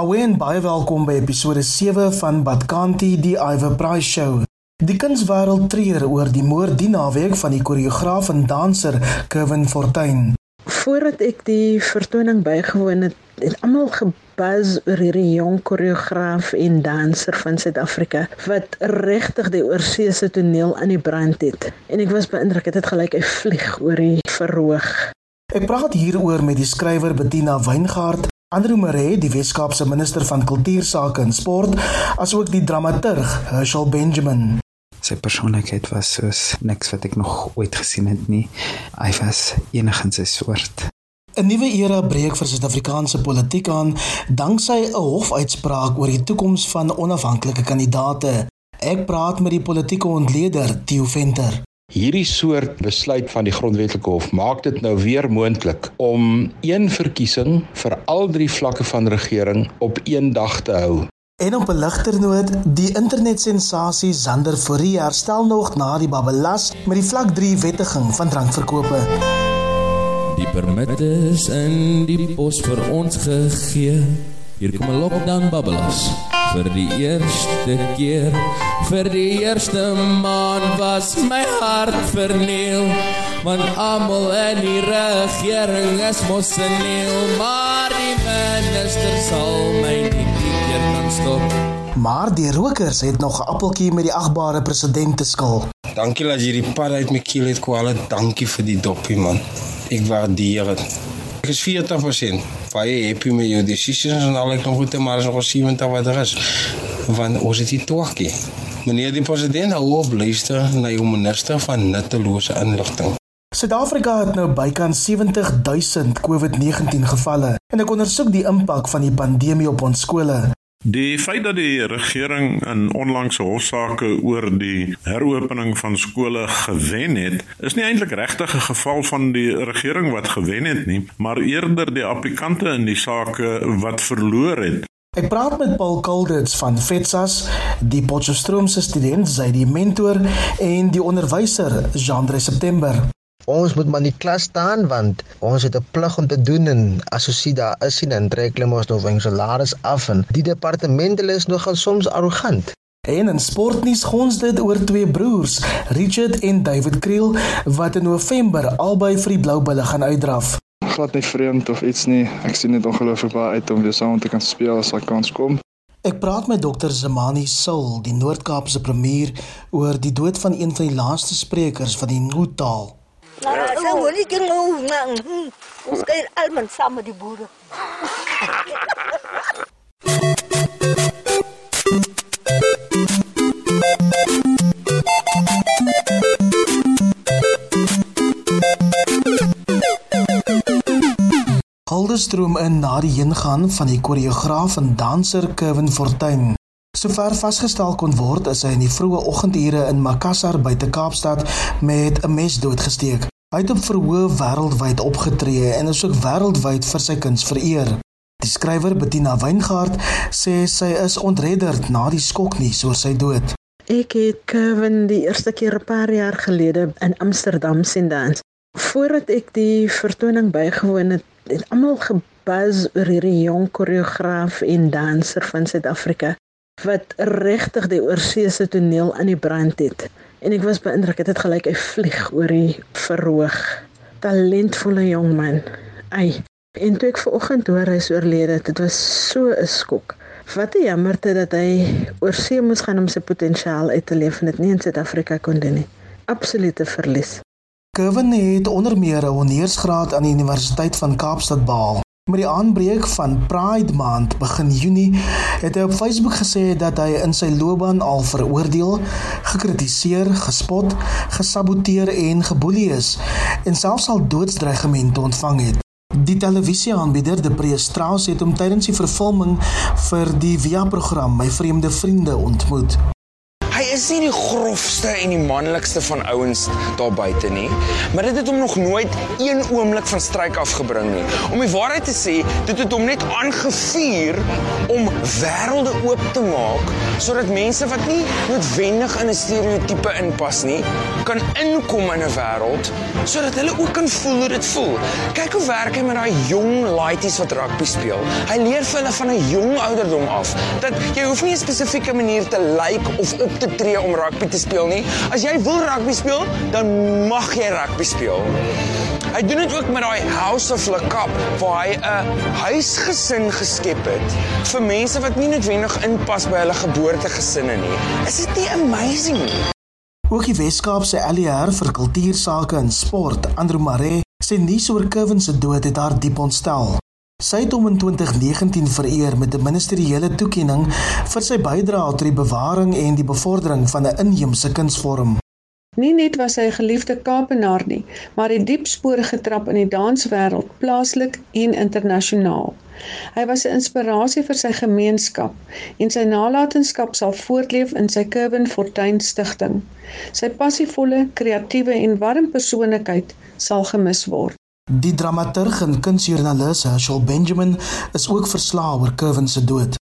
Awen baie welkom by episode 7 van Badkanti die Iver Prize Show. Die kunswêreld treur oor die moord die naweek van die koreograaf en danser Kevin Fortuin. Voordat ek die vertoning bygewoon het, het almal gebuzz oor hierdie jong koreograaf en danser van Suid-Afrika wat regtig die oorseese toneel aan die brand het. En ek was beïndruk, dit het gelyk hy vlieg oor die verhoog. Ek praat hieroor met die skrywer Bettina Weingart Andrew Murray, die Weskaapse minister van kultuursake en sport, asook die dramaturg Herschel Benjamin. Sy persoonlikheid was soos niks wat ek nog ooit gesien het nie. Hy was enigins sy soort. 'n Nuwe era breek vir Suid-Afrikaanse politiek aan danksy 'n hofuitspraak oor die toekoms van onafhanklike kandidaate. Ek praat met die politieke ontleder Theo Venter. Hierdie soort besluit van die grondwetlike hof maak dit nou weer moontlik om een verkiesing vir al drie vlakke van regering op een dag te hou. En op 'n ligter noot, die internetsensasie Zander Fourie herstel nog na die babbelas met die vlak 3 wettiging van drankverkope. Die permit is in die pos vir ons gegee. Hier kom 'n lockdown babbelas vir die eerste keer vir die eerste maand was my hart verniel. Want almal in die regering is mos senil maar die minister sal my nie keer kan stop. Maar die rokers het nog 'n appeltjie met die agbare president te skil. Dankie dat jy die pad uit my keel het kwale. Dankie vir die dopie man. Ek waardeer dit Ek is 40% baie happy met jou decisions en al ek nog goed maar is nog 70 wat er is. Want ons het hier toekie. Meneer die president hou op luister na jou minister van nuttelose inligting. Suid-Afrika het nou bykans 70000 COVID-19 gevalle en ek ondersoek die impak van die pandemie op ons skole. Die feit dat die regering in onlangse hofsaake oor die heropening van skole gewen het, is nie eintlik regtig 'n geval van die regering wat gewen het nie, maar eerder die applikante in die saake wat verloor het. Ek praat met Paul Kaldritz van FETSAS, die Potchefstroomse student, sy die mentor en die onderwyser Jean-Andre September. Ons moet maar in die klas staan want ons het 'n plig om te doen en as ons sien daar is sien en trek hulle ons nou van salaris af en die departement hulle is nogal soms arrogant. En in sportnuus gons dit oor twee broers, Richard en David Kriel, wat in November albei vir die Blou Bulle gaan uitdraf. Glad nie vreemd of iets nie. Ek sien dit ongelooflik baie uit om weer saam te kan speel as ek kans kom. Ek praat met dokter Zamani Sul, die Noord-Kaapse premier, oor die dood van een van die laaste sprekers van die Ngu-taal. Sa ngoli ke ngou ngang. Ons kyk almal saam met die boere. Haldestroom in na die heengaan van die koreograaf en danser Kevin Fortuin. Sover vasgestel kon word, is hy in die vroeë oggendure in Makassar buite Kaapstad met 'n mes doodgesteek. Hy het op verhoë wêreldwyd opgetree en is ook wêreldwyd vir sy kuns vereer. Die skrywer Bettina Weingart sê sy is ontredderd na die skoknuus oor sy dood. Ek het Kevin die eerste keer 'n paar jaar gelede in Amsterdam sien dans. Voordat ek die vertoning bygewoon het, het almal gebuzz oor hierdie jong koreograaf en danser van Suid-Afrika wat regtig die oorseese toneel aan die brand het. En ek was beïndruk, dit het gelyk hy vlieg oor die verhoog. Talentvolle jong man. Ai. En toe ek vanoggend hoor hy is oorlede, dit was so 'n skok. Wat 'n jammerte dat hy oorsee moes gaan om sy potensiaal uit te leef en dit nie in Suid-Afrika kon doen nie. Absolute verlies. Kevin het onder meer 'n honeursgraad aan die Universiteit van Kaapstad behaal. Met die aanbreek van Pride Maand begin Junie het hy op Facebook gesê dat hy in sy loopbaan al veroordeel, gekritiseer, gespot, gesaboteer en geboelie is en selfs al doodsdreigemente ontvang het. Die televisieaanbieder De Pre Strauss het hom tydens die vervulling vir die Via-program My Vreemde Vriende ontmoet. Is nie die grofste en die manlikste van ouens daar buite nie, maar dit het hom nog nooit een oomblik van stryk afgebring nie. Om die waarheid te sê, dit het hom net aangevuur om wêrelde oop te maak sodat mense wat nie noodwendig in 'n stereotipe inpas nie, kan inkom in 'n wêreld sodat hulle ook kan voel hoe dit voel. Kyk hoe werk hy met daai jong laities wat rugby speel. Hy leer vir hulle van 'n jong ouderdom af dat jy hoef nie 'n spesifieke manier te lyk like of op te tree om rugby te speel nie. As jy wil rugby speel, dan mag jy rugby speel. Hy doen dit ook met daai House of Lekap waar hy 'n huisgesin geskep het vir mense wat nie noodwendig inpas by hulle geboortegesinne nie. Is dit nie amazing nie? Ook die Weskaapse LER vir kultuursake en sport, Andrew Mare, sê nuus oor Kevin se dood het haar diep ontstel. Sy het hom in 2019 vereer met 'n ministeriële toekenning vir sy bydrae tot die bewaring en die bevordering van 'n inheemse kunsvorm. Nie net was hy 'n geliefde Kaapenaar nie, maar hy diep spore getrap in die danswêreld, plaaslik en internasionaal. Hy was 'n inspirasie vir sy gemeenskap en sy nalatenskap sal voortleef in sy Kevin Fortuin Stichting. Sy passievolle, kreatiewe en warm persoonlikheid sal gemis word. Die dramaturg en kunsjoernalis Herschel Benjamin is ook verslae oor Kevin se dood.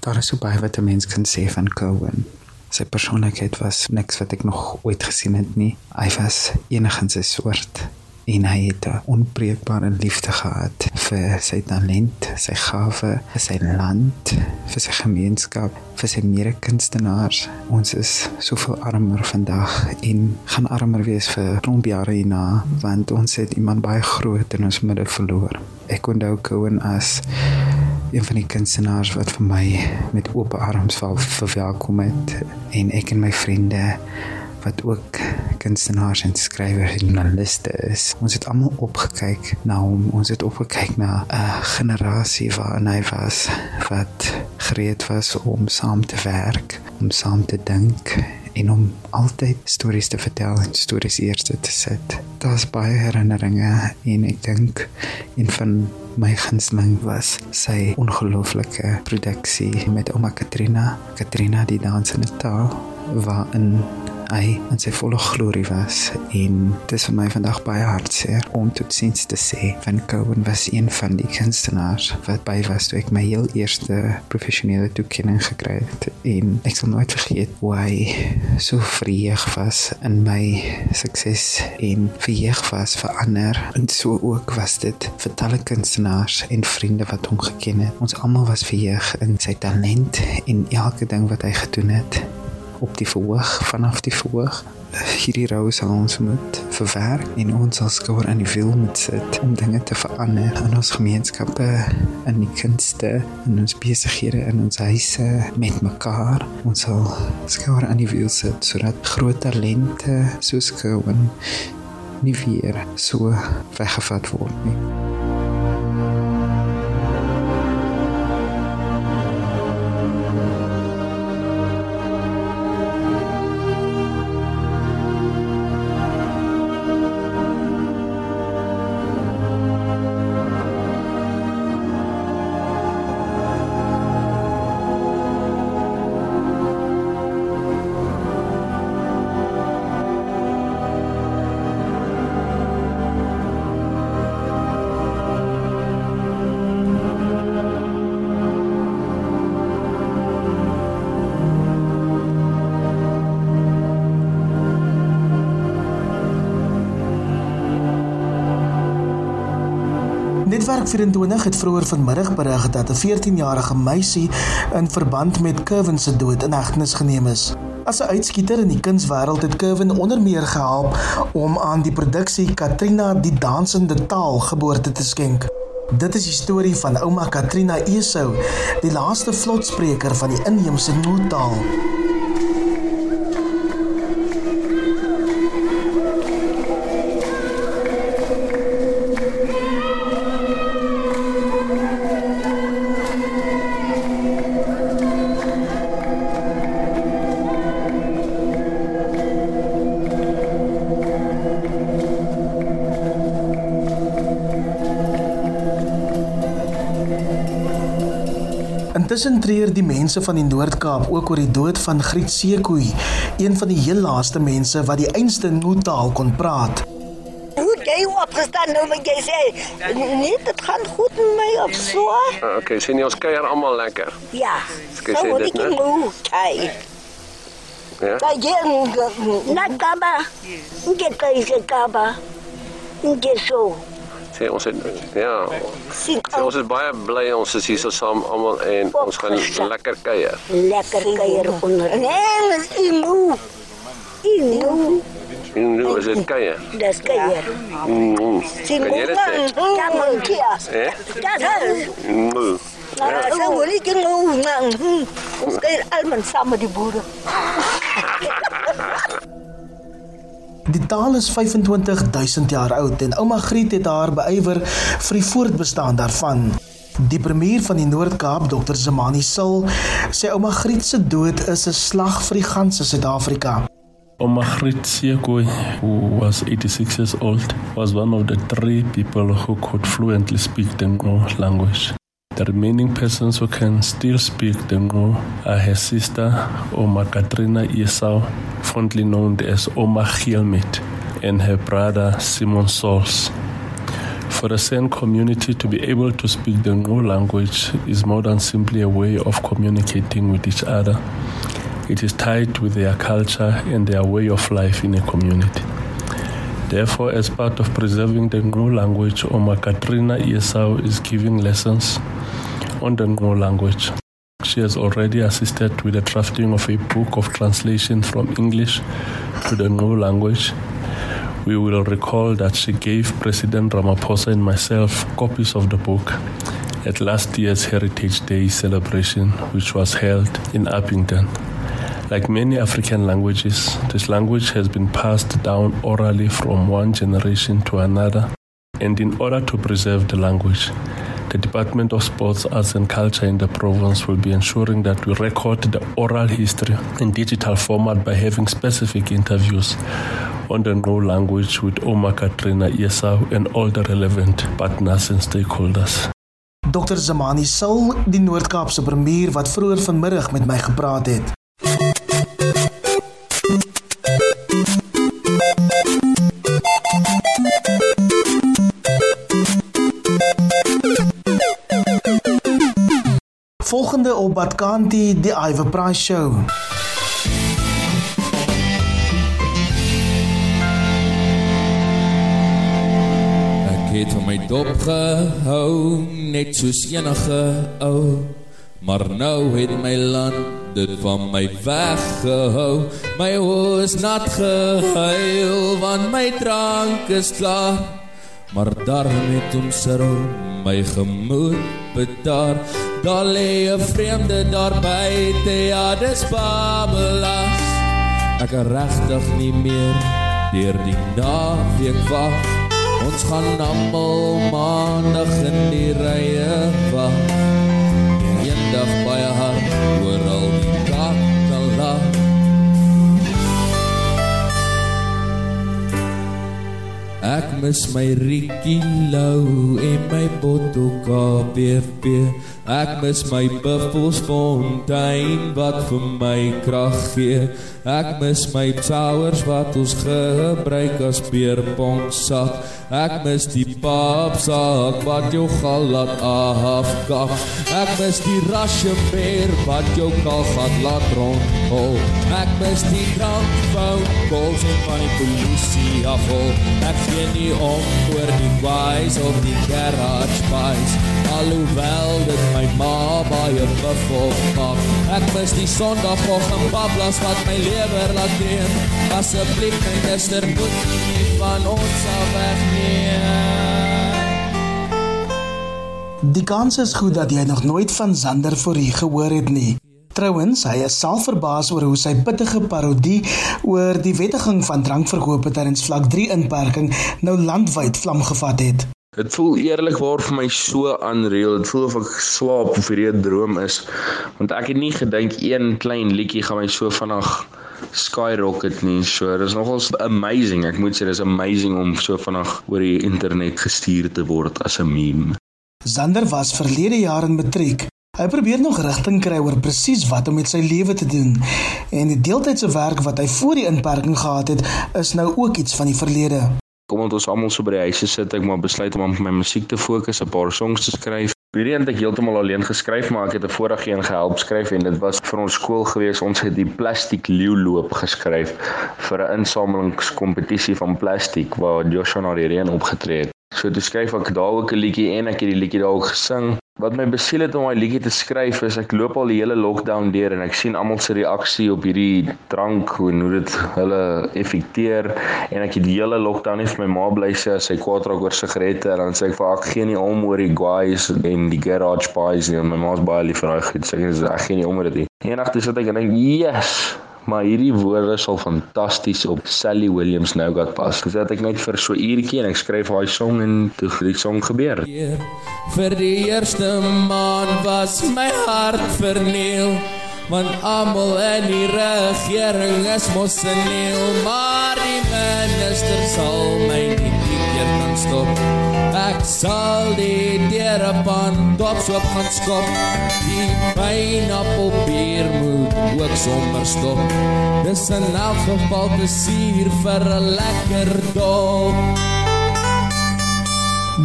Daar is so baie wat 'n mens kan sê van Kevin. Sy persoonlikheid was niks wat ek nog ooit gesien het nie. Hy was enigsins 'n soort en hy het 'n onbreekbare liefde gehad vir sy talent, sy gawe, vir sy land, vir sy gemeenskap, vir sy mede-kunstenaars. Ons is soveel armer vandag en gaan armer wees vir klomp jare hierna want ons het iemand baie groot in ons midde verloor. Ek onthou Cohen as een van die kunstenaars wat vir my met oop arms verwelkom het en ek en my vriende wat ook kunstenaars en skrywers en joernaliste is. Ons het almal opgekyk na hom. Ons het opgekyk na 'n generasie waarin hy was wat gereed was om saam te werk, om saam te dink en om altyd stories te vertel en stories eerste te sit. Daar's baie herinneringe en ek dink een van my gunsteling was sy ongelooflike produksie met ouma Katrina, Katrina die dansende taal waarin hy in sy volle glorie was en dit is vir my vandag baie hartseer om tot sins te sê van Cohen was een van die kunstenaars wat by was toe ek my heel eerste professionele toekenning gekry het. En ek sal nooit vergeet hoe hy so vreeg was in my sukses en vreeg was vir ander. En so ook was dit vir talle kunstenaars en vriende wat hom geken het. Ons almal was vreeg in sy talent en elke ding wat hy gedoen het op die verhoog vanaf die verhoog. Hierdie rou sal ons moet verwerk en ons sal skouer aan die wiel moet sit om dinge te verander in ons gemeenskappe in die kunste in ons besighede in ons huise met mekaar. Ons sal skouer aan die wiel sit sodat groot talente soos Cohen nie weer so weggevat word nie 24 het vroeër vanmiddag berig dat 'n 14-jarige meisie in verband met Kevin se dood in hegtenis geneem is. As 'n uitskieter in die kunswêreld het Kevin onder meer gehelp om aan die produksie Katrina die dansende taal geboorte te skenk. Dit is die storie van ouma Katrina Esou, die laaste vlotspreker van die inheemse Noortaal. Intussen treur die mense van die Noord-Kaap ook oor die dood van Griet Sekoe, een van die heel laaste mense wat die einste Notaal kon praat. Hoe jy opgestaan nou met jy sê, nee, dit gaan goed met my op so. Ah, okay, sien jy ons kuier almal lekker. Ja. Ek sê dit net. Okay. Ja. Kaya yung nagkaba. Hindi kayo sa kaba. Hindi so. Sê ons het ja. Ons is baie bly ons is hier so saam almal en ons gaan lekker kuier. Lekker kuier onder. Nee, is inu. Inu. Inu is dit kuier. Dis kuier. Mm. Kan jy dit sê? Ja, man, kia. Ja. Mm. Ja, so wil ek nang. Ons kuier almal saam met die boere. Die taal is 25000 jaar oud en ouma Griet het haar beywer vir die voortbestaan daarvan. Die premier van die Noord-Kaap, Dr. Zamani Sil, sê ouma Griet se dood is 'n slag vir die ganse Suid-Afrika. Omagrit Siekoi, who was 86 years old, was one of the three people who could fluently speak the Ngqo language. The remaining persons who can still speak the Ngqo are her sister, Oma Katrina Esau, fondly known as Oma Gielmit, and her brother Simon Sols. For the San community to be able to speak the Ngqo language is more than simply a way of communicating with each other. It is tied with their culture and their way of life in a community. Therefore, as part of preserving the Ngqo language, Oma Katrina Esau is giving lessons on the Ngqo language. She has already assisted with the drafting of a book of translation from English to the Ngqo language. We will recall that she gave President Ramaphosa and myself copies of the book at last year's Heritage Day celebration, which was held in Uppington. Like many African languages, this language has been passed down orally from one generation to another. And in order to preserve the language, the Department of Sports, Arts and Culture in the province will be ensuring that we record the oral history in digital format by having specific interviews on the Ngqo language with Oma Katrina Esau and all the relevant partners and stakeholders. Dr. Zamani Sil, die Noord-Kaapse premier wat vroeër vanmiddag met my gepraat. Volgende op Badkanti die Iver Price Show. Ek het van my dop gehou, net soos enige ou. Maar nou het my land dit van my weggehou. My oë is nat gehuil, want my drank is klaar. Maar daarom het hom sirrel my gemoed bedaar. Daar 'n vreemde daar buite, ja, dis Babbelas. Ek regtig nie meer deur die naweek wag. Ons gaan almal maandag in die rye wag. Eendag baie hard mis my Rikkie Lou en my Botto KPP. Ek mis my Buffelsfontein wat vir my krag gee. Ek mis my towers wat ons gebruik as beerpong sak. Ek mis die papsak wat jou gal laat afkak. Ek mis die rasje beer wat jou kal gat laat rondhol. Ek mis die drankfout calls van die polisie afhol. Ek gee nie om oor die wise of die garage boys. Alhoewel dit my ma baie bevolk maak. Ek mis die sondagoggend bablas wat my lewer laat dreem. Asseblief my mister moet nie van ons af wegneem. Die kans is goed dat jy nog nooit van Zander Forrie gehoor het nie. Trouwens, hy is self verbaas oor hoe sy pittige parodie oor die wettiging van drankverkoop tydens vlak 3 inperking nou landwyd vlam gevat het. Dit voel eerlikwaar vir my so unreal. Dit voel of ek slaap of hierdie 'n droom is. Want ek het nie gedink een klein liedjie gaan my so vinnig skyrocket nie. So dis nogals amazing. Ek moet sê dis amazing om so vinnig oor die internet gestuur te word as 'n meme. Zander was verlede jaar in matriek Hy probeer nog rigting kry oor presies wat om met sy lewe te doen. En die deeltydse werk wat hy voor die inperking gehad het, is nou ook iets van die verlede. Kom ons almal so by die huise sit, ek maar besluit om op my musiek te fokus, 'n paar songs te skryf. Hierdie het ek heeltemal alleen geskryf, maar ek het 'n vorige een gehelp skryf en dit was vir ons skool gewees. Ons het die plastiek leeuloop geskryf vir 'n insamelingskompetisie van plastiek waar Joshua na die reën opgetree het. So toe skryf ek daar ook 'n liedjie en ek het die liedjie daar ook gesing. Wat my besiel het om daai liedjie te skryf is ek loop al die hele lockdown deur en ek sien almal se reaksie op hierdie drank hoe hoe dit hulle effekteer. En ek het die hele lockdown net vir my ma bly sê as sy kwaad raak oor sigarette en dan sê ek vir ek gee nie om oor die guys en die garage boys nie my ma's baie lief vir daai goed. Sê ek, gee nie om oor dit nie. Eendag toe sit ek en dink yes maar hierdie woorde sal fantasties op Sally Williams nou gat pas. Gesit ek net vir so uurtjie en ek skryf daai song en toe die song gebeur. Vir die eerste maand was my hart verniel. Want almal in die regering is mos senil, maar die minister sal my nie keer kan stop. Sal die deure van dops op gaan skop. Die pineappel bier moet ook sommer stop. Dis 'n elk geval te suur vir 'n lekker dop.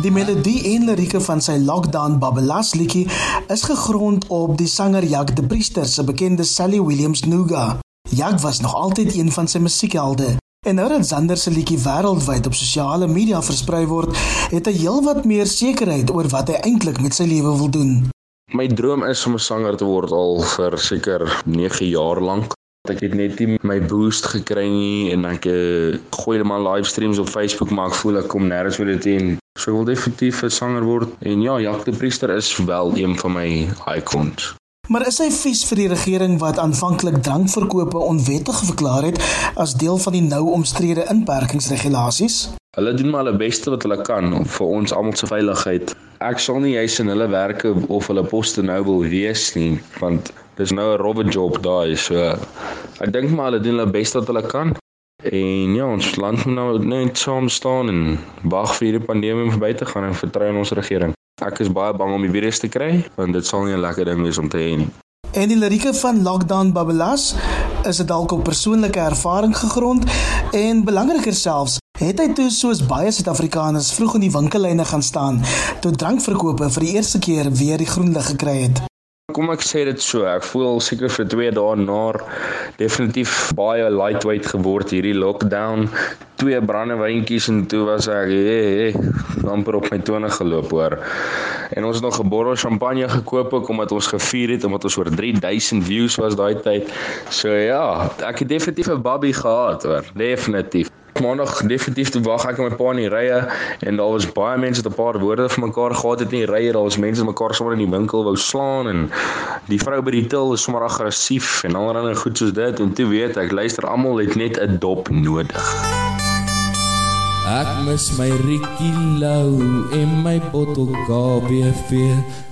Die melodie en lirieke van sy Lockdown Babbelas liedjie is gegrond op die sanger Jak de Priester se bekende Sally Williams Nuga. Jak was nog altyd een van sy musiekhelde. En nou dat Zander se liedjie wêreldwyd op sosiale media versprei word, het hy heelwat meer sekerheid oor wat hy eintlik met sy lewe wil doen. My droom is om 'n sanger te word al vir seker 9 jaar lank. Ek het net nie my boost gekry nie en ek uh, gooi net maar livestreams op Facebook maar ek voel ek kom nêrens met dit in. So wil definitief 'n sanger word en ja, Jak de Priester is wel een van my icons. Maar is hy vies vir die regering wat aanvanklik drankverkope onwettig verklaar het as deel van die nou omstrede inperkingsregulasies? Hulle doen maar hulle beste wat hulle kan vir ons almal se veiligheid. Ek sal nie juis in hulle werke of hulle poste nou wil wees nie, want dis nou 'n rowwe job daai, so ek dink maar hulle doen hulle beste wat hulle kan. En ja, ons land moet nou net saam staan en wag vir hierdie pandemie om verby te gaan en vertrou in ons regering. Ek is baie bang om die virus te kry, want dit sal nie 'n lekker ding wees om te hê nie. En die lirieke van Lockdown Babbelas is dit dalk op persoonlike ervaring gegrond en belangriker selfs, het hy toe soos baie Suid-Afrikaners vroeg in die winkellyne gaan staan toe drankverkope vir die eerste keer weer die groen lig gekry het. Kom ek sê dit so, ek voel seker vir 2 dae na definitief baie lightweight geword hierdie lockdown. Twee brandewyntjies en toe was ek hey, hey, amper op my tone geloop hoor. En ons het nog 'n bottel champagne gekoop ook omdat ons gevier het omdat ons oor 3000 views was daai tyd. So ja, ek het definitief 'n babbie gehad hoor, definitief maandag definitief toe wag ek met my pa in die rye en daar was baie mense wat 'n paar woorde vir mekaar gehad het in die rye. Daar was mense wat mekaar sommer in die winkel wou slaan en die vrou by die til is sommer aggressief en allerlei goed soos dit en toe weet ek luister almal het net 'n dop nodig. Ek mis my Rikkie Lou en my bottel KBV.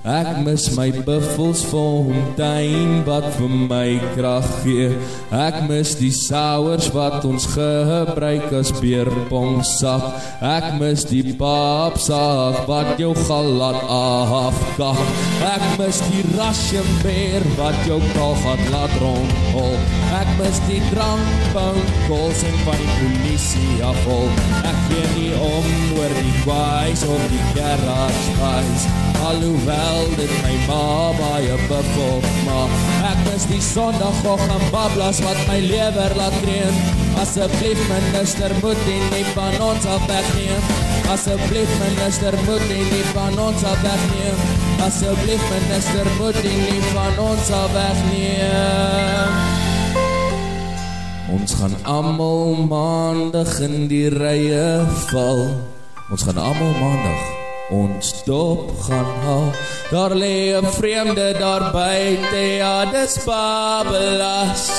Ek mis my buffels fontein wat vir my krag gee. Ek mis die souers wat ons gebruik as beerpong sap. Ek mis die papsak wat jou gal laat afkak. Ek mis die Russian beer wat jou kal gaan laat rondhol. Ek mis die drankbankkos en van die polisie afhol. Ek gee nie om oor die kwaais of die guys Alhoewel dit my ma baie bepop maar Ek mis die sondagochtend bablas wat my lever laat kreeg Asseblief minister moet die nie van ons af wegneem. Asseblief minister moet die nie van ons af wegneem. Asseblief minister moet die nie van ons af wegneem Ons gaan almal maandag in die rye val. Ons gaan almal maandag ons dop gaan haal. Daar lê 'n vreemde daar buite, ja, dis Babbelas.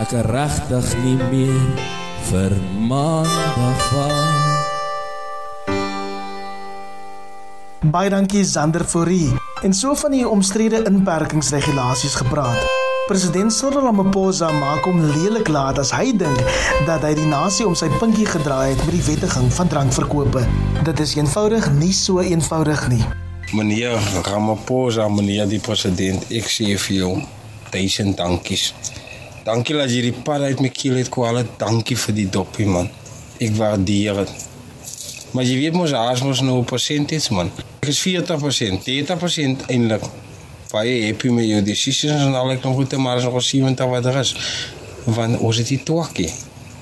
Ek is regtig nie meer vir maandag val. Baie dankie Zander Fourie. En so van die omstrede inperkingsregulasies gepraat. President Cyril Ramaphosa maak hom lelik laat as hy dink dat hy die nasie om sy pinkie gedraai het met die wettiging van drankverkope. Dit is eenvoudig nie so eenvoudig nie. Meneer Ramaphosa, meneer die president, ek sê vir jou duisend dankies. Dankie dat jy die pad uit my keel het kwale. Dankie vir die dopie man. Ek waardeer dit. Maar jy weet mos as mos nou percentage man. Ek is 40%, 30% eintlik. Baie happy met jou decisions en al ek nog goed maar is nog 70 wat er is. Want ons het die twakkie.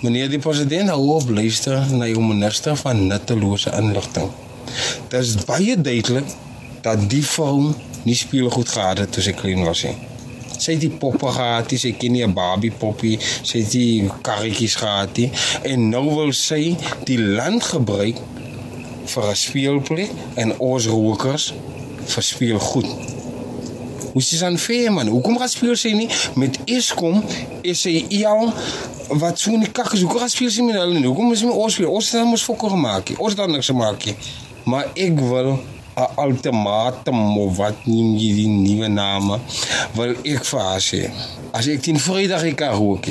Meneer die president hou op luister na jou minister van nuttelose inligting. Dit is baie duidelik dat die vrou nie speelgoed gehad het toe sy klein was nie. Sy het die poppe gehad, sy ken nie 'n Barbie poppie, sy het die karretjies gehad nie en nou wil sy die land gebruik vir 'n speelplek en ons rokers vir speelgoed. Hoe is dit aan vir man? Hoekom gaan speel sy nie met Eskom? Is sy al wat so nie kak is. Hoekom gaan speel sy met hulle nie? Hoekom is my ons speel? Ons het mos fokker gemaak. Ons het dan niks gemaak nie. Maar ek wil 'n ultimatum of wat neem jy die nuwe name? Wil ek vir haar sê. As ek teen Vrydag ek kan rook,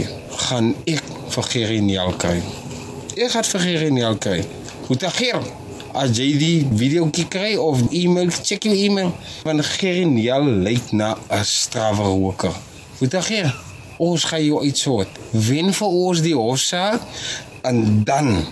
gaan ek vir Geriniel kry. Ek gaan vir Geriniel kry. Goed, Ger. As jy die video kry of e-mail, check jou e-mail. Want Geriniel lyk na 'n strawwe roker. Goed, Ger. Ons gaan jou uitsort. Wen vir ons die hofsaak en dan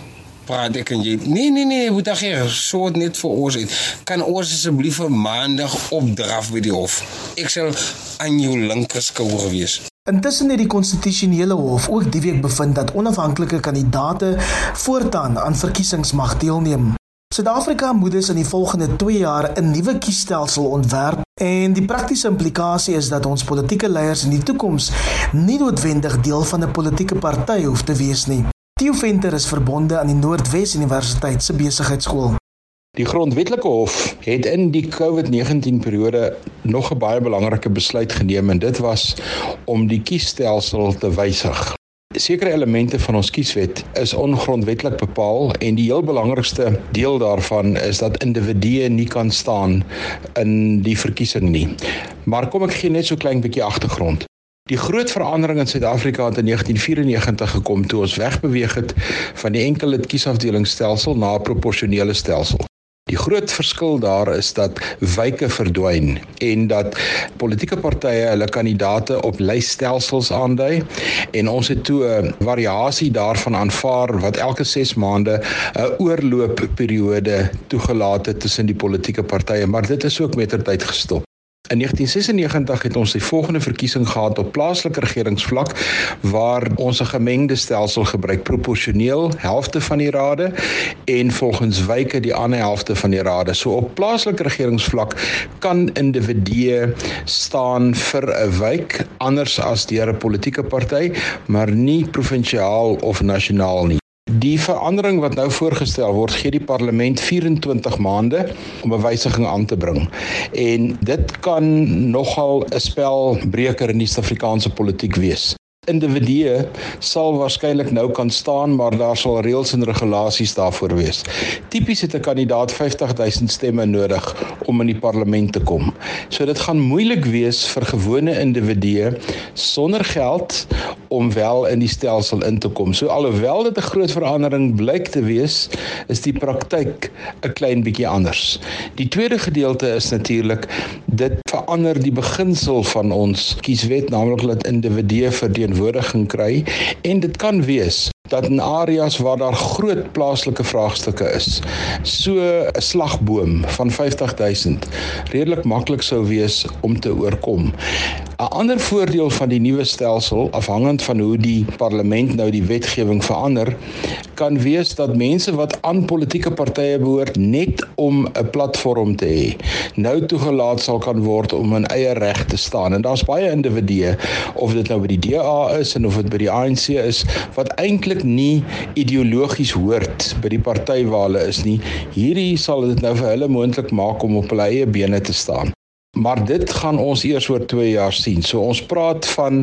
praat ek en jy. Nee nee nee, moet dag hier soort net vir ons uit. Kan ons asseblief vir maandag opdraf by die hof. Ek sal aan jou linkerskouer wees. Intussen het die konstitusionele hof ook die week bevind dat onafhanklike kandidaate voortaan aan verkiesings mag deelneem. Suid-Afrika moet dus in die volgende 2 jaar 'n nuwe kiesstelsel ontwerp en die praktiese implikasie is dat ons politieke leiers in die toekoms nie noodwendig deel van 'n politieke party hoef te wees nie. Theo Venter is verbonde aan die Noordwes Universiteit se besigheidskool. Die grondwetlike hof het in die COVID-19 periode nog 'n baie belangrike besluit geneem en dit was om die kiesstelsel te wysig. Sekere elemente van ons kieswet is ongrondwetlik bepaal en die heel belangrikste deel daarvan is dat individue nie kan staan in die verkiesing nie. Maar kom ek gee net so klein bietjie agtergrond. Die groot verandering in Suid-Afrika het in 1994 gekom toe ons wegbeweeg het van die enkele kiesafdelingsstelsel na 'n proporsionele stelsel. Die groot verskil daar is dat wyke verdwyn en dat politieke partye hulle kandidate op lysstelsels aandui en ons het toe 'n variasie daarvan aanvaar wat elke 6 maande 'n oorloopperiode toegelaat het tussen die politieke partye, maar dit is ook mettertyd gestop. In 1996 het ons die volgende verkiesing gehad op plaaslike regeringsvlak waar ons 'n gemengde stelsel gebruik proporsioneel helfte van die rade en volgens wyke die ander helfte van die rade. So op plaaslike regeringsvlak kan individue staan vir 'n wyk anders as deur 'n politieke party, maar nie provinsiaal of nasionaal nie. Die verandering wat nou voorgestel word, gee die parlement 24 maande om 'n wysiging aan te bring. En dit kan nogal 'n spelbreker in die Suid-Afrikaanse politiek wees individue sal waarskynlik nou kan staan, maar daar sal reëls en regulasies daarvoor wees. Tipies het 'n kandidaat 50000 stemme nodig om in die parlement te kom. So dit gaan moeilik wees vir gewone individue sonder geld om wel in die stelsel in te kom. So alhoewel dit 'n groot verandering blyk te wees, is die praktyk 'n klein bietjie anders. Die tweede gedeelte is natuurlik dit verander die beginsel van ons kieswet, naamlik dat individue verdien verteenwoordiging kry en dit kan wees dat in areas waar daar groot plaaslike vraagstukke is, so 'n slagboom van 50000 redelik maklik sou wees om te oorkom. 'n Ander voordeel van die nuwe stelsel, afhangend van hoe die parlement nou die wetgewing verander, kan wees dat mense wat aan politieke partye behoort net om 'n platform te hê, nou toegelaat sal kan word om in eie reg te staan. En daar's baie individue of dit nou by die DA is en of dit by die ANC is wat eintlik nie ideologies hoort by die party waar hulle is nie. Hierdie sal dit nou vir hulle moontlik maak om op hulle eie bene te staan. Maar dit gaan ons eers oor 2 jaar sien. So ons praat van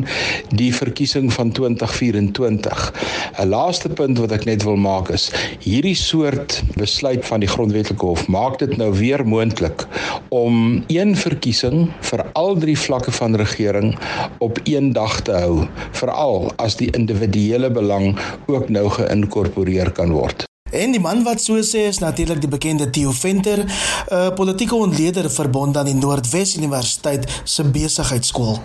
die verkiesing van 2024. 'n Laaste punt wat ek net wil maak is hierdie soort besluit van die grondwetlike hof maak dit nou weer moontlik om een verkiesing vir al drie vlakke van regering op een dag te hou, veral as die individuele belang ook nou geïnkorporeer kan word. En die man wat so sê is natuurlik die bekende Theo Venter, 'n politieke ontleder verbond aan die Noordwes Universiteit se besigheidskool.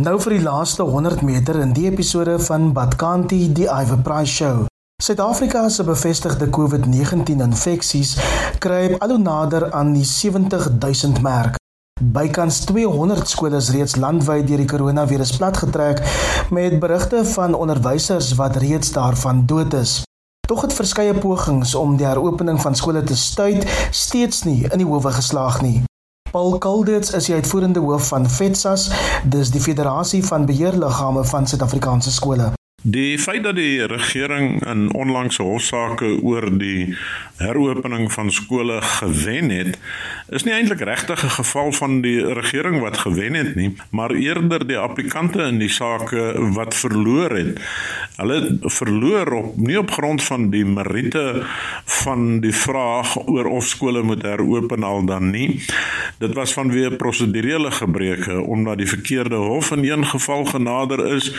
Nou vir die laaste 100 meter in die episode van Badkanti die Iver Price Show. Suid-Afrika se bevestigde COVID-19 infeksies kry al hoe nader aan die 70000 merk. Bykans 200 skole is reeds landwyd deur die koronavirus platgetrek met berigte van onderwysers wat reeds daarvan dood is. Tog het verskeie pogings om die heropening van skole te stuit steeds nie in die howe geslaag nie. Paul Kaldits is die uitvoerende hoof van FETSAS, dis die Federasie van Beheerliggame van Suid-Afrikaanse skole. Die feit dat die regering in onlangse hofsaake oor die heropening van skole gewen het, is nie eintlik regtig 'n geval van die regering wat gewen het nie, maar eerder die applikante in die saake wat verloor het. Hulle verloor op nie op grond van die meriete van die vraag oor of skole moet heropen al dan nie. Dit was vanweë prosedurele gebreke omdat die verkeerde hof in een geval genader is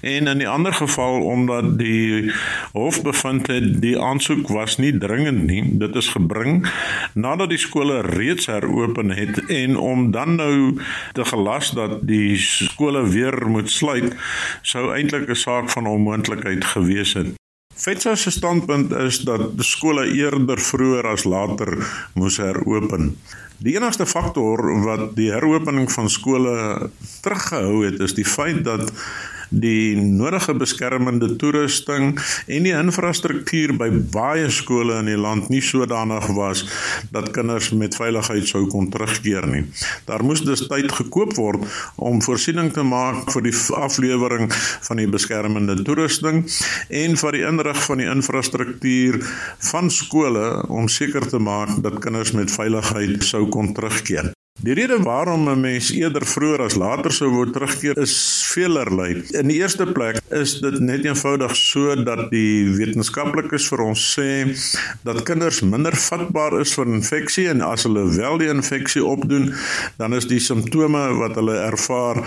en in die ander geval omdat die hof bevind het die aansoek was nie dringend nie. Dit is gebring nadat die skole reeds heropen het en om dan nou te gelas dat die skole weer moet sluit sou eintlik 'n saak van onmoontlikheid gewees het. Fetsa se standpunt is dat die skole eerder vroeër as later moes heropen. Die enigste faktor wat die heropening van skole teruggehou het is die feit dat die nodige beskermende toerusting en die infrastruktuur by baie skole in die land nie sodanig was dat kinders met veiligheid sou kon terugkeer nie. Daar moes dus tyd gekoop word om voorsiening te maak vir die aflewering van die beskermende toerusting en vir die inrig van die infrastruktuur van skole om seker te maak dat kinders met veiligheid sou kon terugkeer. Die rede waarom 'n mens eerder vroeër as later sou wou terugkeer is veelerlei. In die eerste plek is dit net eenvoudig so dat die wetenskaplikes vir ons sê dat kinders minder vatbaar is vir infeksie en as hulle wel die infeksie opdoen, dan is die simptome wat hulle ervaar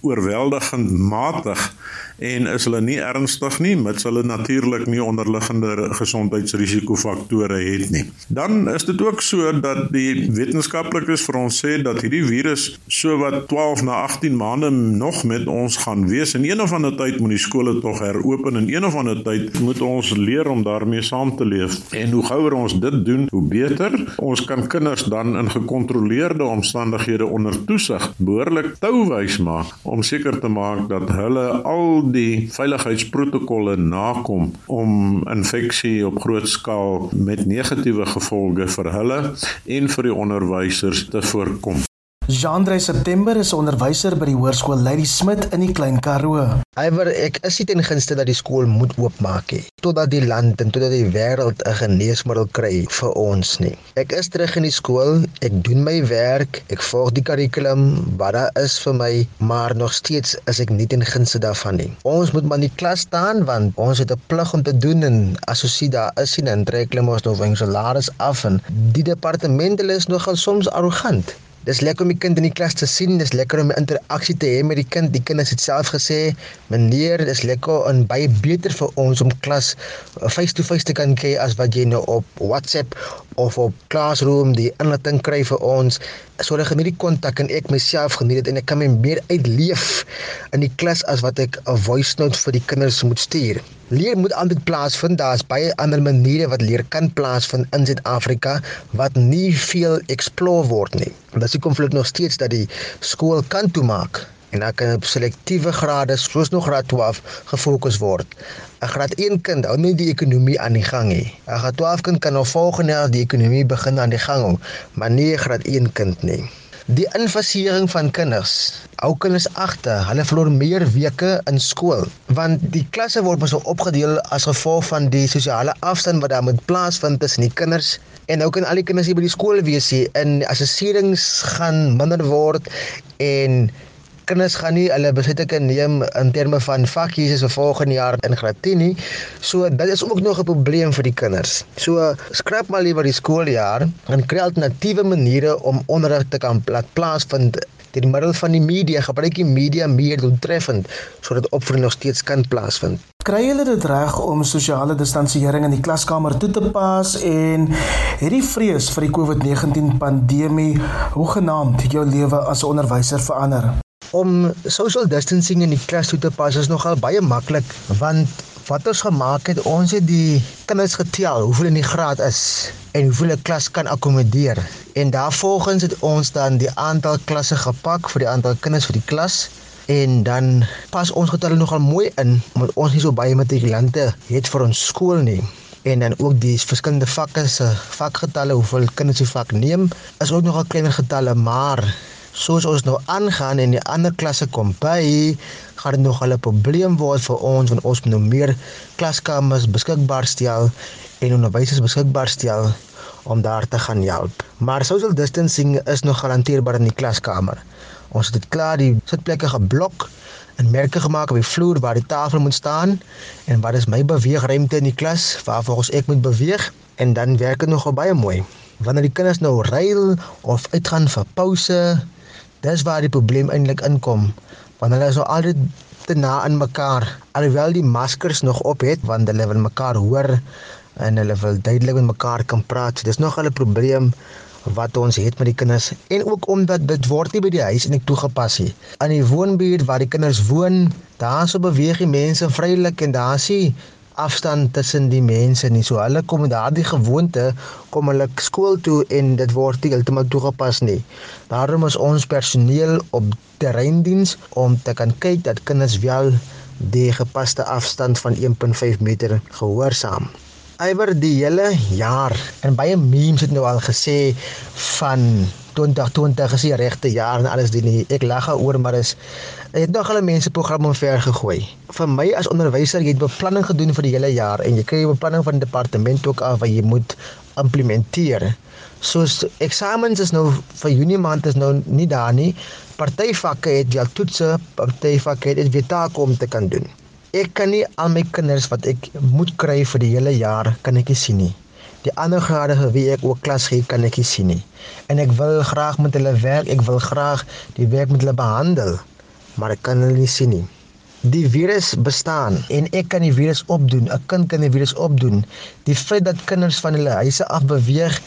oorweldigend matig en is hulle nie ernstig nie mits hulle natuurlik nie onderliggende gesondheidsrisikofaktore het nie. Dan is dit ook so dat die wetenskaplikes vir ons sê dat hierdie virus so wat 12 na 18 maande nog met ons gaan wees en een of ander tyd moet die skole tog heropen en een of ander tyd moet ons leer om daarmee saam te leef. En hoe gouer ons dit doen, hoe beter. Ons kan kinders dan in gekontroleerde omstandighede onder toesig behoorlik touwys maak om seker te maak dat hulle al die veiligheidsprotokolle nakom om infeksie op groot skaal met negatiewe gevolge vir hulle en vir die onderwysers te voorkom. Jean-Andre September is onderwyser by die hoërskool Lady Smith in die Klein Karoo. Iwer, ek is nie ten gunste dat die skool moet oopmaak nie totdat die land en totdat die wêreld 'n geneesmiddel kry vir ons nie. Ek is terug in die skool, ek doen my werk, ek volg die kurrikulum wat daar is vir my, maar nog steeds is ek nie ten gunste daarvan nie. Ons moet maar in die klas staan want ons het 'n plig om te doen en as ons sien daar is sien en trek hulle mos nou van salaris af en die departement hulle is nogal soms arrogant. Dis lekker om die kind in die klas te sien, dis lekker om 'n interaksie te hê met die kind. Die kinders het self gesê, "Meneer, dis lekker en baie beter vir ons om klas face-to-face te kan kyk as wat jy nou op WhatsApp of op Classroom die inligting kry vir ons." So hulle geniet die kontak en ek myself geniet dit en ek kan my meer uitleef in die klas as wat ek 'n voice note vir die kinders moet stuur. Leer moet altyd plaasvind. Daar's baie ander maniere wat leer kan plaasvind in Suid-Afrika wat nie veel explore word nie. Dis hoekom vloek nog steeds dat die skool kan toemaak en dan kan op selektiewe grade soos nog graad 12 gefokus word. 'n Graad 1 kind hou nie die ekonomie aan die gang nie. 'n Graad 12 kind kan nou volgende jaar die ekonomie begin aan die gang hou, maar nie 'n graad 1 kind nie. Die infasering van kinders. Ou kinders agter, hulle verloor meer weke in skool want die klasse word mos opgedeel as gevolg van die sosiale afstand wat daar moet plaasvind tussen die kinders en nou kan al die kinders hier by die skool wees hier en assesserings gaan minder word en kinders gaan nie hulle besluite kan neem in terme van vakkies vir volgende jaar in graad 10 nie. So dit is ook nog 'n probleem vir die kinders. So skrap maar liewer die skooljaar en kry alternatiewe maniere om onderrig te kan laat plaasvind deur middel van die media. Gebruik die media meer doeltreffend sodat opvoeding nog steeds kan plaasvind. Kry julle dit reg om sosiale distansiering in die klaskamer toe te pas en hierdie vrees vir die COVID-19 pandemie hoe genaamd jou lewe as 'n onderwyser verander? Om social distancing in die klas toe te pas is nogal baie maklik want wat ons gemaak het, ons het die kinders getel hoeveel in die graad is en hoeveel 'n klas kan akkommodeer. En daarvolgens het ons dan die aantal klasse gepak vir die aantal kinders vir die klas en dan pas ons getalle nogal mooi in omdat ons nie so baie matrikulante het vir ons skool nie en dan ook die verskillende vakke se vakgetalle hoeveel kinders die vak neem is ook nogal kleiner getalle maar soos ons nou aangaan en die ander klasse kom by gaan dit nog 'n probleem word vir ons want ons moet nou meer klaskamers beskikbaar stel en onderwysers beskikbaar stel om daar te gaan help. Maar social distancing is nog garandeerbaar in die klaskamer. Ons het dit klaar die sitplekke geblok en merke gemaak op die vloer waar die tafel moet staan en wat is my beweegruimte in die klas waar volgens ek moet beweeg. En dan werk dit nogal baie mooi. Wanneer die kinders nou ruil of uitgaan vir pouse, dis waar die probleem eintlik inkom. Want hulle is nou altyd te na aan mekaar. Alhoewel die maskers nog op het want hulle wil mekaar hoor en hulle wil duidelik met mekaar kan praat. So dis nog 'n probleem wat ons het met die kinders en ook omdat dit word nie by die huis en ek toegepas nie. Aan die woonbuurt waar die kinders woon, daar so beweeg die mense vrylik en daar sien afstand tussen die mense nie. So hulle kom daardie gewoonte kom hulle skool toe en dit word nie heeltemal toegepas nie. Daarom is ons personeel op terreindiens om te kan kyk dat kinders wel die gepaste afstand van 1.5 meter gehoorsaam ywer die hele jaar en baie memes het nou al gesê van 2020 is die regte jaar en alles doen nie. Ek lag oor maar is het nog hulle mense program omver gegooi. Vir my as onderwyser, jy het beplanning gedoen vir die hele jaar en jy kry 'n beplanning van die departement ook af wat jy moet implementeer. Soos eksamens is nou vir Junie maand is nou nie daar nie. Party vakke het al toetse, party vakke het weer take om te kan doen. Ek kan nie al my kinders wat ek moet kry vir die hele jaar kan ek nie sien nie. Die ander grade vir wie ek ook klas gee kan ek nie sien nie. En ek wil graag met hulle werk, ek wil graag die werk met hulle behandel, maar ek kan hulle nie sien nie. Die virus bestaan en ek kan die virus opdoen. 'n Kind kan die virus opdoen. Die feit dat kinders van hulle huise af beweeg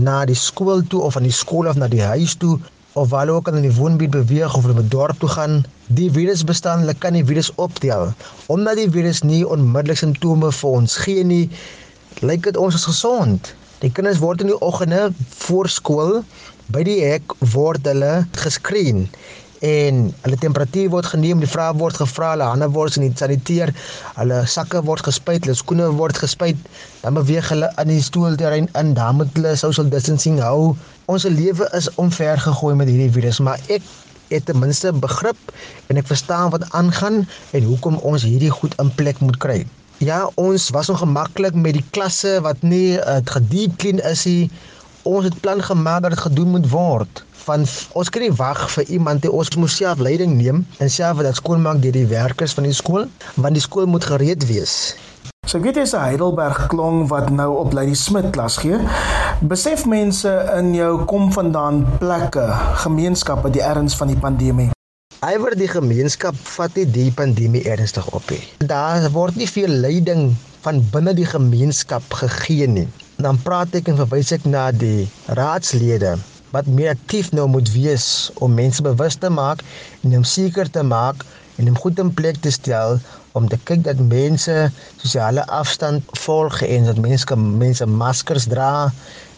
na die skool toe of van die skool af na die huis toe of waar hulle ook in die woonbuurt beweeg of hulle by dorp toe gaan, die virus bestaan, hulle kan die virus optel. Omdat die virus nie onmiddellik simptome vir ons gee nie, lyk dit ons is gesond. Die kinders word in die oggende voor skool by die hek word hulle geskreen en hulle temperatuur word geneem, die vrae word gevra, hulle hande word saniteer, hulle sakke word gespuit, hulle skoene word gespuit, dan beweeg hulle in die stoelterrein in, dan moet hulle social distancing hou. Ons lewe is omver gegooi met hierdie virus, maar ek het ten minste begrip en ek verstaan wat aangaan en hoekom ons hierdie goed in plek moet kry. Ja, ons was ongemaklik met die klasse wat nie uh, gediep clean is nie. Ons het plan gemaak dat dit gedoen moet word van ons kan nie wag vir iemand nie. Ons moet self leiding neem en self dit skoonmaak deur die werkers van die skool, want die skool moet gereed wees. So weet jy se Heidelberg klong wat nou op Lady Smit klas gee. Besef mense in jou kom vandaan plekke, gemeenskappe die erns van die pandemie. Iwer die gemeenskap vat nie die pandemie ernstig op nie. Daar word nie veel leiding van binne die gemeenskap gegee nie. Dan praat ek en verwys ek na die raadslede wat meer aktief nou moet wees om mense bewus te maak en om seker te maak en om goed in plek te stel om te kyk dat mense sosiale afstand volg en dat mense mense maskers dra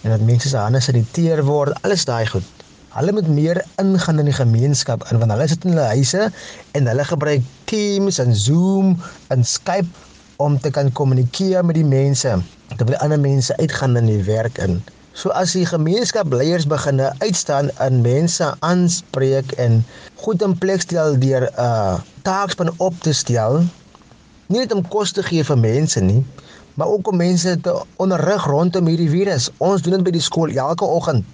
en dat mense se hande saniteer word alles daai goed. Hulle moet meer ingaan in die gemeenskap in want hulle sit in hulle huise en hulle gebruik Teams en Zoom en Skype om te kan kommunikeer met die mense terwyl ander mense uitgaan in die werk in. So as die gemeenskapsleiers begin uitstaan in mense aanspreek en goed in plek stel deur 'n uh, taakspan op te stel, nie net om kos te gee vir mense nie, maar ook om mense te onderrig rondom hierdie virus. Ons doen dit by die skool elke oggend.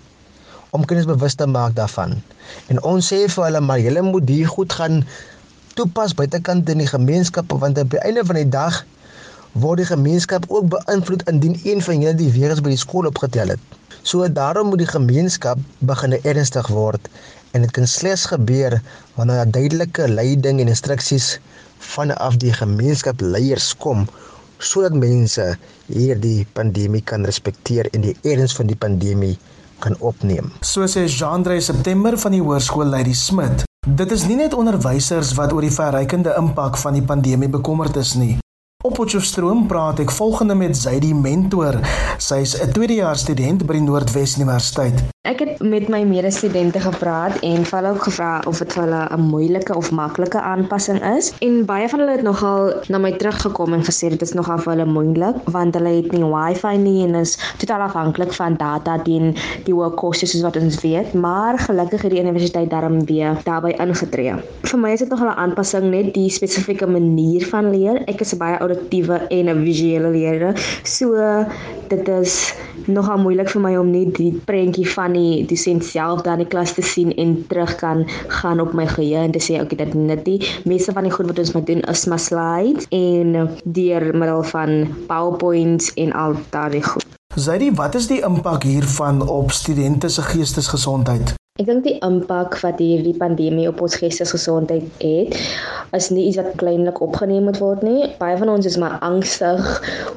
om kinders bewus te maak daarvan. En ons sê vir hulle maar julle moet hier goed gaan toepas buitekant in die gemeenskap want op die einde van die dag word die gemeenskap ook beïnvloed indien een van julle die virus by die skool opgetel het. So daarom moet die gemeenskap begin ernstig word en dit kan slegs gebeur wanneer daar duidelike leiding en instruksies vanaf die gemeenskap leiers kom sodat mense hierdie pandemie kan respekteer en die erns van die pandemie kan opneem. So sê Jean-André September van die Hoërskool Lady Smith. Dit is nie net onderwysers wat oor die verrykende impak van die pandemie bekommerd is nie. Op Potchefstroom praat ek volgende met Zaidi Mentor. Sy is 'n tweedejaars student by die Noordwes Universiteit. Ek het met my medestudente gepraat en hulle ook gevra of dit vir hulle 'n moeilike of maklike aanpassing is. En baie van hulle het nogal na my teruggekom en gesê dit is nogal vir hulle moeilik want hulle het nie wifi nie en is totaal afhanklik van data teen die hoë kostes soos wat ons weet, maar gelukkig het die universiteit daarom weer daarbey ingetree. Vir my is dit nogal 'n aanpassing net die spesifieke manier van leer. Ek is baie auditiewe en 'n visuele leerder. So dit is nogal moeilik vir my om net die prentjie van die dosent self dan die klas te sien en terug kan gaan op my geheue en te sê okay dit net die meeste van die goed wat ons moet doen is maar slides en deur middel van PowerPoints en al daardie goed. Zaidi, wat is die impak hiervan op studente se geestesgesondheid? Ek dink die impak wat hierdie pandemie op ons geestesgesondheid het, is nie iets wat kleinlik opgeneem moet word nie. Baie van ons is maar angstig.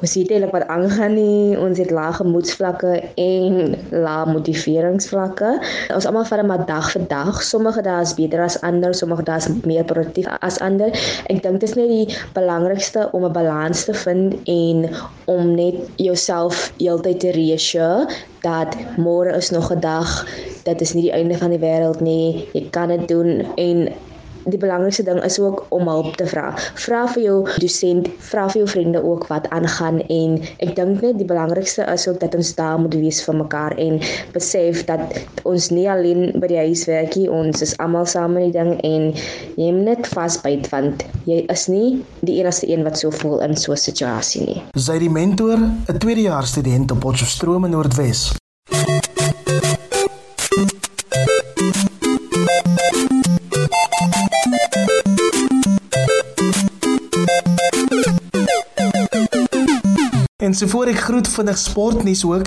Ons weet eintlik wat aangaan nie. Ons het lae gemoedsvlakke en lae motiveringsvlakke. Ons almal vat maar dag vir dag. Sommige dae is beter as ander, sommige dae is meer produktief as ander. Ek dink dit is net die belangrikste om 'n balans te vind en om net jouself heeltyd te reassure dat môre is nog 'n dag. Dit is nie die einde van die wêreld nie. Jy kan dit doen en die belangrikste ding is ook om hulp te vra. Vra vir jou dosent, vra vir jou vriende ook wat aangaan en ek dink net die belangrikste is ook dat ons daar moet wees vir mekaar en besef dat ons nie alleen by die huis werk nie, ons is almal saam in die ding en jy moet net vasbyt want jy is nie die enigste een wat so voel in so 'n situasie nie. Sy die mentor, 'n tweedejaars student op Potchefstroom in Noordwes. En so voor ek groet vinnig sportnuus ook.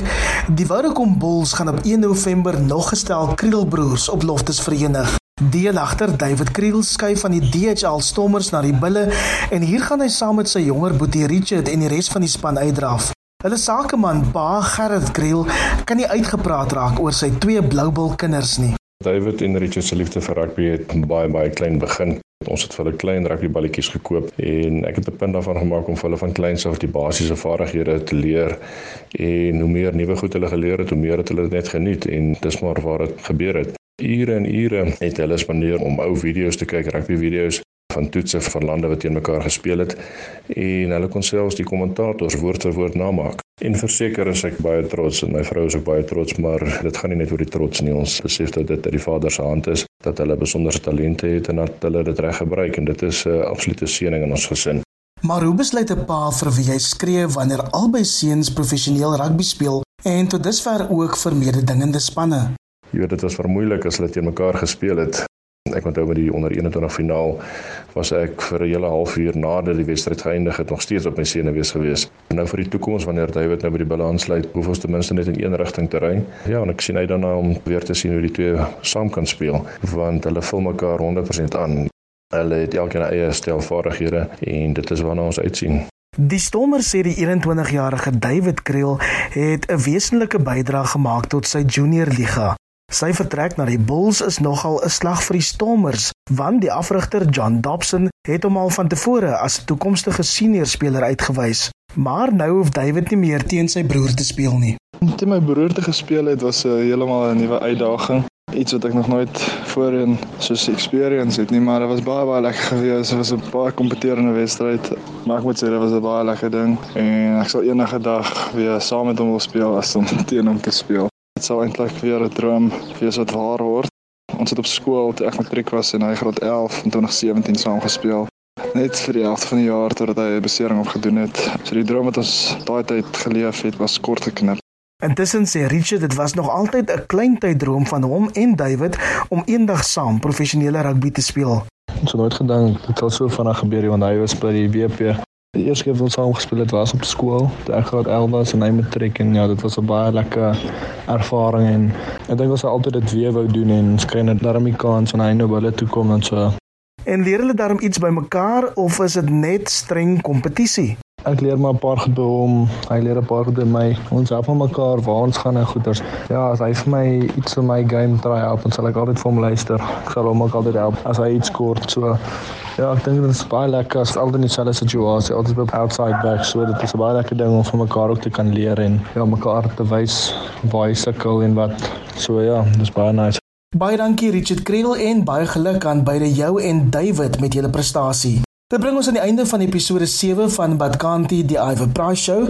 Die Woudekom Bulls gaan op 1 November nog gestel Krielbroers op Loftus verenig. Deel agter David Kriel skuif van die DHL Stormers na die Bulle en hier gaan hy saam met sy jonger boetie Richard en die res van die span uitdraf. Hulle sakeman Pa Gerrit Kriel kan nie uitgepraat raak oor sy twee Bloubil kinders nie. David en Richard se liefde vir rugby het baie baie klein begin. Ons het vir hulle klein rugbyballetjies gekoop en ek het 'n punt daarvan gemaak om vir hulle van kleins af die basiese vaardighede te leer. En hoe meer nuwe goed hulle geleer het, hoe meer het hulle dit net geniet en dis maar waar dit gebeur het. Ure en ure het hulle spandeer om ou video's te kyk, rugby video's van toetse van lande wat teen mekaar gespeel het en hulle kon selfs die kommentators woord vir woord namaak. En verseker is ek baie trots en my vrou is ook baie trots, maar dit gaan nie net oor die trots nie. Ons besef dat dit uit die Vader se hand is, dat hulle besondere talente het en dat hulle dit reg gebruik en dit is 'n uh, absolute seëning in ons gesin. Maar hoe besluit 'n pa vir wie hy skree wanneer albei seuns professioneel rugby speel en tot dusver ook vir mededingende spanne? Jy weet dit was vermoeilik as hulle teen mekaar gespeel het. Ek onthou met die onder 21 finaal was ek vir 'n hele halfuur nadat die wedstryd geëindig het nog steeds op my senuwees gewees. En nou vir die toekoms wanneer David nou by die bulle aansluit, hoef ons ten minste net in een rigting te ry. Ja, en ek sien uit daarna om weer te sien hoe die twee saam kan speel want hulle vul mekaar 100% aan. Hulle het elkeen eie stel vaardighede en dit is waarna ons uitsien. Die Stormers sê die 21-jarige David Kriel het 'n wesenlike bydrae gemaak tot sy junior liga. Sy vertrek na die Bulls is nogal 'n slag vir die Stormers, want die afrigter John Dobson het hom al van tevore as 'n toekomstige senior speler uitgewys. Maar nou hoef David nie meer teen sy broer te speel nie. Om teen my broer te gespeel het was 'n uh, heeltemal 'n nuwe uitdaging. Iets wat ek nog nooit voorheen soos experience het nie, maar dit was baie baie lekker geweest. Dit was 'n baie kompeterende wedstryd. Maar ek moet sê dit was 'n baie lekker ding en ek sal enige dag weer saam met hom wil speel as om teen hom te speel. Dit sou eintlik weer 'n droom wees wat waar word. Ons het op skool toe ek matriek was en hy graad 11 in 2017 saam gespeel. Net vir die helfte van die jaar totdat hy 'n besering opgedoen het. So die droom wat ons daai tyd geleef het was kort geknip. Intussen sê Richard dit was nog altyd 'n klein tyddroom van hom en David om eendag saam professionele rugby te speel. Ons het nooit gedink dit sal so vinnig gebeur want hy was by die WP. Die eerste keer wat ons gespeel het was op skool. Toe ek graad 11 was en hy matriek en ja, dit was 'n baie lekker ervaring en ek dink ons sal altyd dit weer wou doen en skry net daarmee kans van hy nou hulle toe kom en so. En leer hulle daarom iets by mekaar of is dit net streng kompetisie? Ek leer maar 'n paar goed by hom. Hy leer 'n paar goed by my. Ons help mekaar waar ons gaan en goeters. Ja, as hy vir my iets in my game try help, dan sal ek altyd vir hom luister. Ek sal hom ook altyd help as hy iets kort so. Ja, ek dink dit is baie lekker as altyd in dieselfde situasie, altyd op outside back, so dit is 'n baie lekker ding om van mekaar ook te kan leer en ja, mekaar te wys waar hy sukkel en wat. So ja, dis baie nice. Baie dankie Richard Kregel en baie geluk aan beide jou en David met julle prestasie. Dit bring ons aan die einde van episode 7 van Badkanti die Iver Price Show.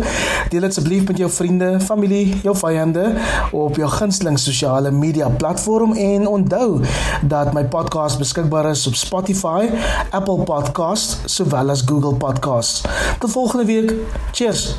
Deel dit asseblief met jou vriende, familie, jou vyande op jou gunsteling sosiale media platform en onthou dat my podcast beskikbaar is op Spotify, Apple Podcasts sowel as Google Podcasts. Tot volgende week. Cheers.